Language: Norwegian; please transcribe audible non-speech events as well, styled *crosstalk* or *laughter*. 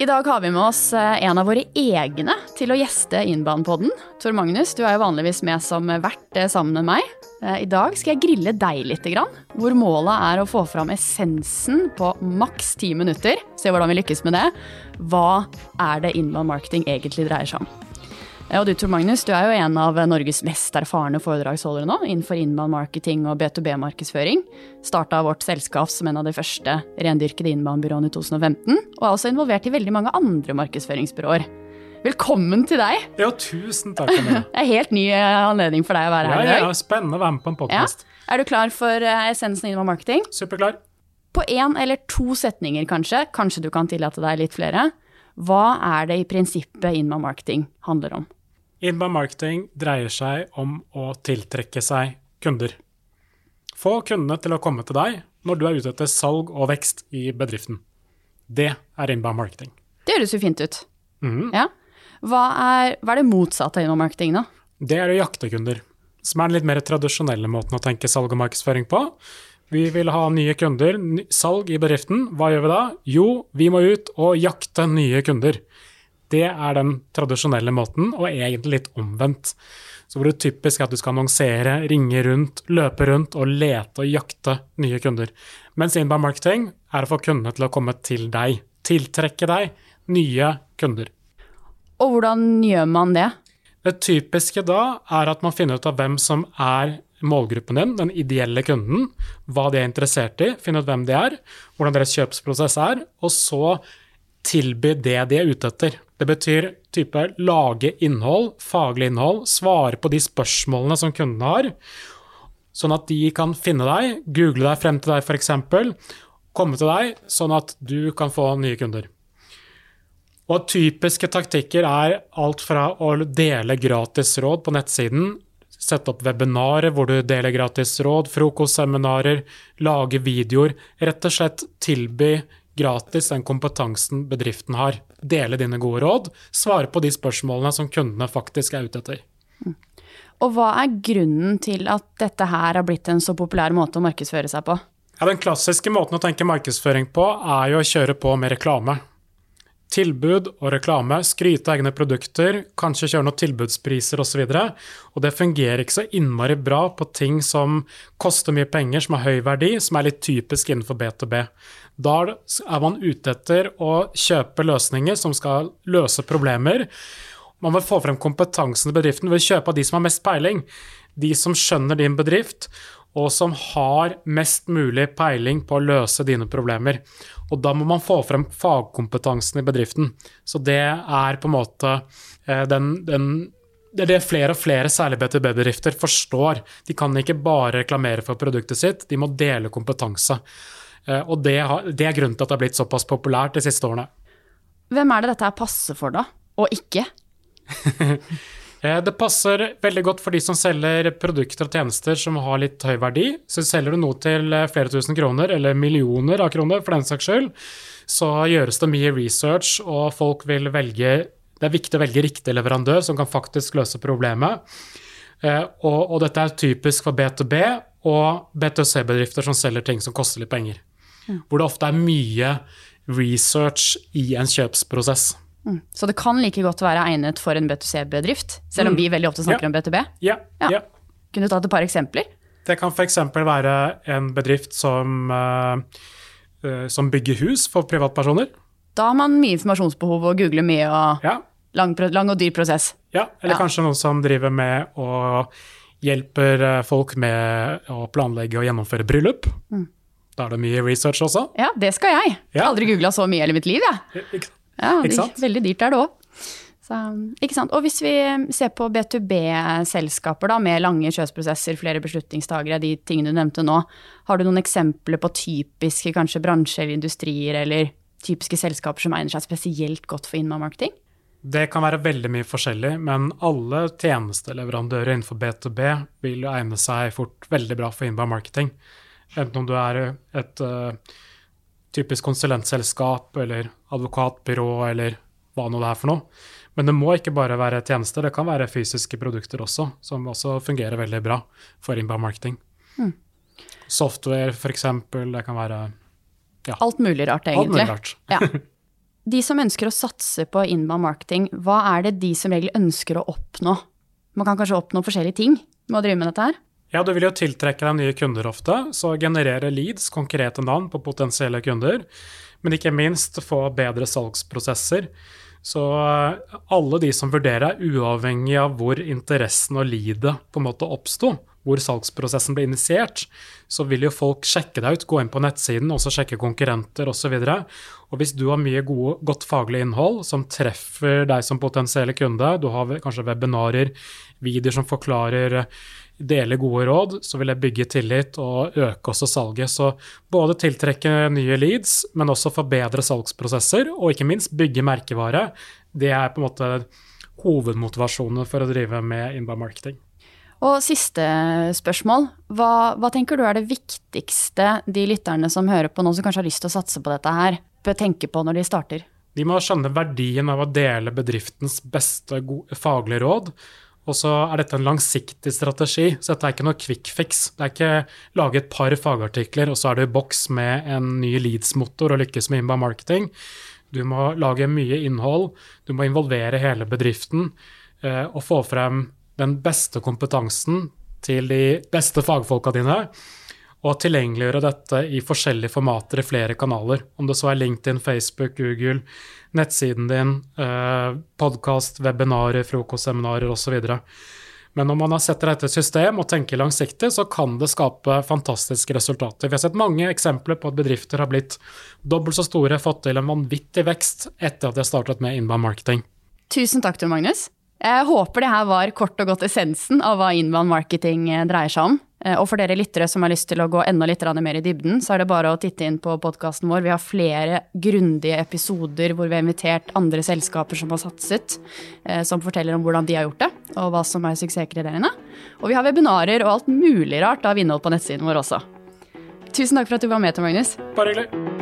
I dag har vi med oss eh, en av våre egne til å gjeste Innbanepodden. Tor Magnus, du er jo vanligvis med som vert eh, sammen med meg. Eh, I dag skal jeg grille deg litt, hvor målet er å få fram essensen på maks ti minutter. Se hvordan vi lykkes med det. Hva er det innbanemarketing marketing egentlig dreier seg om? Og du Tor Magnus, du er jo en av Norges mest erfarne foredragsholdere nå innenfor inbound marketing og B2B-markedsføring. Starta vårt selskap som en av de første rendyrkede inbound-byråene i 2015, og er også involvert i veldig mange andre markedsføringsbyråer. Velkommen til deg. Ja, tusen takk. *laughs* Det er helt ny eh, anledning for deg å være her ja, i dag. Ja, spennende å være med på en podkast. Ja. Er du klar for eh, essensen av marketing? Superklar. På én eller to setninger, kanskje, kanskje du kan tillate deg litt flere, hva er det i prinsippet inbound marketing handler om? Inbound marketing dreier seg om å tiltrekke seg kunder. Få kundene til å komme til deg når du er ute etter salg og vekst i bedriften. Det er inbound marketing. Det høres jo fint ut. Mm. Ja. Hva er, hva er, det motsatte av inbound marketing, da? Det er å jakte kunder. Som er den litt mer tradisjonelle måten å tenke salg og markedsføring på. Vi vil ha nye kunder, salg i bedriften. Hva gjør vi da? Jo, vi må ut og jakte nye kunder. Det er den tradisjonelle måten, og egentlig litt omvendt. Så hvor det typisk er at du skal annonsere, ringe rundt, løpe rundt og lete og jakte nye kunder. Mens inbound marketing er å få kundene til å komme til deg. Tiltrekke deg nye kunder. Og hvordan gjør man det? Det typiske da er at man finner ut av hvem som er målgruppen din, den ideelle kunden, hva de er interessert i, finne ut hvem de er, hvordan deres kjøpsprosess er, og så tilby det de er ute etter. Det betyr type lage innhold, faglig innhold, svare på de spørsmålene som kundene har, sånn at de kan finne deg, google deg frem til deg f.eks., komme til deg, sånn at du kan få nye kunder. Og typiske taktikker er alt fra å dele gratis råd på nettsiden, sette opp webinarer hvor du deler gratis råd, frokostseminarer, lage videoer, rett og slett tilby gratis den kompetansen bedriften har. Dele dine gode råd, svare på de spørsmålene som kundene faktisk er ute etter. Og hva er grunnen til at dette her har blitt en så populær måte å markedsføre seg på? Ja, den klassiske måten å tenke markedsføring på er jo å kjøre på med reklame. Tilbud og reklame, skryte av egne produkter, kanskje kjøre noen tilbudspriser osv. Og, så og det fungerer ikke så innmari bra på ting som koster mye penger, som har høy verdi, som er litt typisk innenfor B2B. Da er man ute etter å kjøpe løsninger som skal løse problemer. Man vil få frem kompetansen i bedriften ved å kjøpe av de som har mest peiling. De som skjønner din bedrift, og som har mest mulig peiling på å løse dine problemer. Og da må man få frem fagkompetansen i bedriften. Så det er på en måte eh, den, den det er det flere og flere, særlig BTB-bedrifter, forstår. De kan ikke bare reklamere for produktet sitt, de må dele kompetanse. Eh, og det, det er grunnen til at det har blitt såpass populært de siste årene. Hvem er det dette passer for, da? Og ikke? *laughs* Eh, det passer veldig godt for de som selger produkter og tjenester som har litt høy verdi. Så selger du noe til eh, flere tusen kroner, eller millioner av kroner for den saks skyld, så gjøres det mye research, og folk vil velge Det er viktig å velge riktig leverandør som kan faktisk løse problemet. Og, og dette er typisk for B2B og B2C-bedrifter som selger ting som koster litt penger. Hvor det ofte er mye research i en kjøpsprosess. Mm. Så det kan like godt være egnet for en B2C-bedrift, selv om mm. vi veldig ofte snakker ja. om B2B? Ja. ja. ja. Kunne du tatt et par eksempler? Det kan f.eks. være en bedrift som, uh, som, bygger hus for privatpersoner. Da har man mye informasjonsbehov og googler mye og ja. lang, lang, og dyr prosess. Ja, eller kanskje noen som driver med å hjelper eh, folk med å planlegge og gjennomføre bryllup. Mm. Da er det mye research også. Ja, det skal jeg. Jeg har aldri googla så mye i hele mitt liv, jeg. Ikke, ja, ikke sant? Veldig dyrt er det òg. Ikke sant? Og hvis vi ser på B2B-selskaper med lange kjøpsprosesser, flere beslutningstagere, de tingene du nevnte nå, har du noen eksempler på typiske kanskje bransjer eller industrier eller typiske selskaper som egner seg spesielt godt for innmarketing? Det kan være veldig mye forskjellig, men alle tjenesteleverandører innenfor B2B vil egne seg fort veldig bra for inbound marketing. Enten om du er et uh, typisk konsulentselskap eller advokatbyrå eller hva nå det er for noe. Men det må ikke bare være tjenester, det kan være fysiske produkter også, som også fungerer veldig bra for inbound marketing. Mm. Software, f.eks. Det kan være ja. Alt mulig rart, egentlig. Alt mulig rart. ja. De som ønsker å satse på inbound marketing, hva er det de som regel ønsker å oppnå? Man kan kanskje oppnå forskjellige ting med å drive med dette her? Ja, du vil jo tiltrekke deg nye kunder ofte, så generere leads, konkrete navn på potensielle kunder. Men ikke minst få bedre salgsprosesser. Så eh, alle de som vurderer, uavhengig av hvor interessen og leadet på en måte oppsto, hvor salgsprosessen ble initiert, så vil jo folk sjekke deg ut, gå inn på nettsiden, også sjekke konkurrenter osv. Og hvis du har mye gode, godt faglig innhold som treffer deg som potensielle kunde, du har kanskje webinarer, videoer som forklarer deler gode råd, så vil jeg bygge tillit og øke også salget. Så både tiltrekke nye leads, men også forbedre salgsprosesser, og ikke minst bygge merkevare. Det er på en måte hovedmotivasjonen for å drive med inbound marketing. Og siste spørsmål. Hva, hva, tenker du er det viktigste de lytterne som hører på nå, som kanskje har lyst til å satse på dette her, bør tenke på når de starter? De må skjønne verdien av å dele bedriftens beste faglige råd. Og så er dette en langsiktig strategi, så dette er ikke noe quick fix. Det er ikke lage et par fagartikler, og så er du i boks med en ny leads-motor og lykkes med inbound marketing. Du må lage mye innhold, du må involvere hele bedriften eh, og få frem den beste kompetansen til de beste fagfolka dine, og tilgjengeliggjøre dette i forskjellige formater i flere kanaler. Om det så er LinkedIn, Facebook, Google, nettsiden din, eh, podkast, webinarer, frokostseminarer osv. Men når man har sett dette et system og tenker langsiktig, så kan det skape fantastiske resultater. Vi har sett mange eksempler på at bedrifter har blitt dobbelt så store, fått til en vanvittig vekst etter at de har startet med inbound marketing. Tusen takk, Tor Magnus. Jeg håper det her var kort og godt essensen av hva inbound marketing eh, dreier seg om. Eh, og for dere lyttere som har lyst til å gå enda litt mer i dybden, så er det bare å titte inn på podkasten vår. Vi har flere grundige episoder hvor vi har invitert andre selskaper som har satset, eh, som forteller om hvordan de har gjort det, og hva som er suksesskriteriene. Og vi har webinarer og alt mulig rart av innhold på nettsiden vår også. Tusen takk for at du var med, Tom Magnus. Bare hyggelig.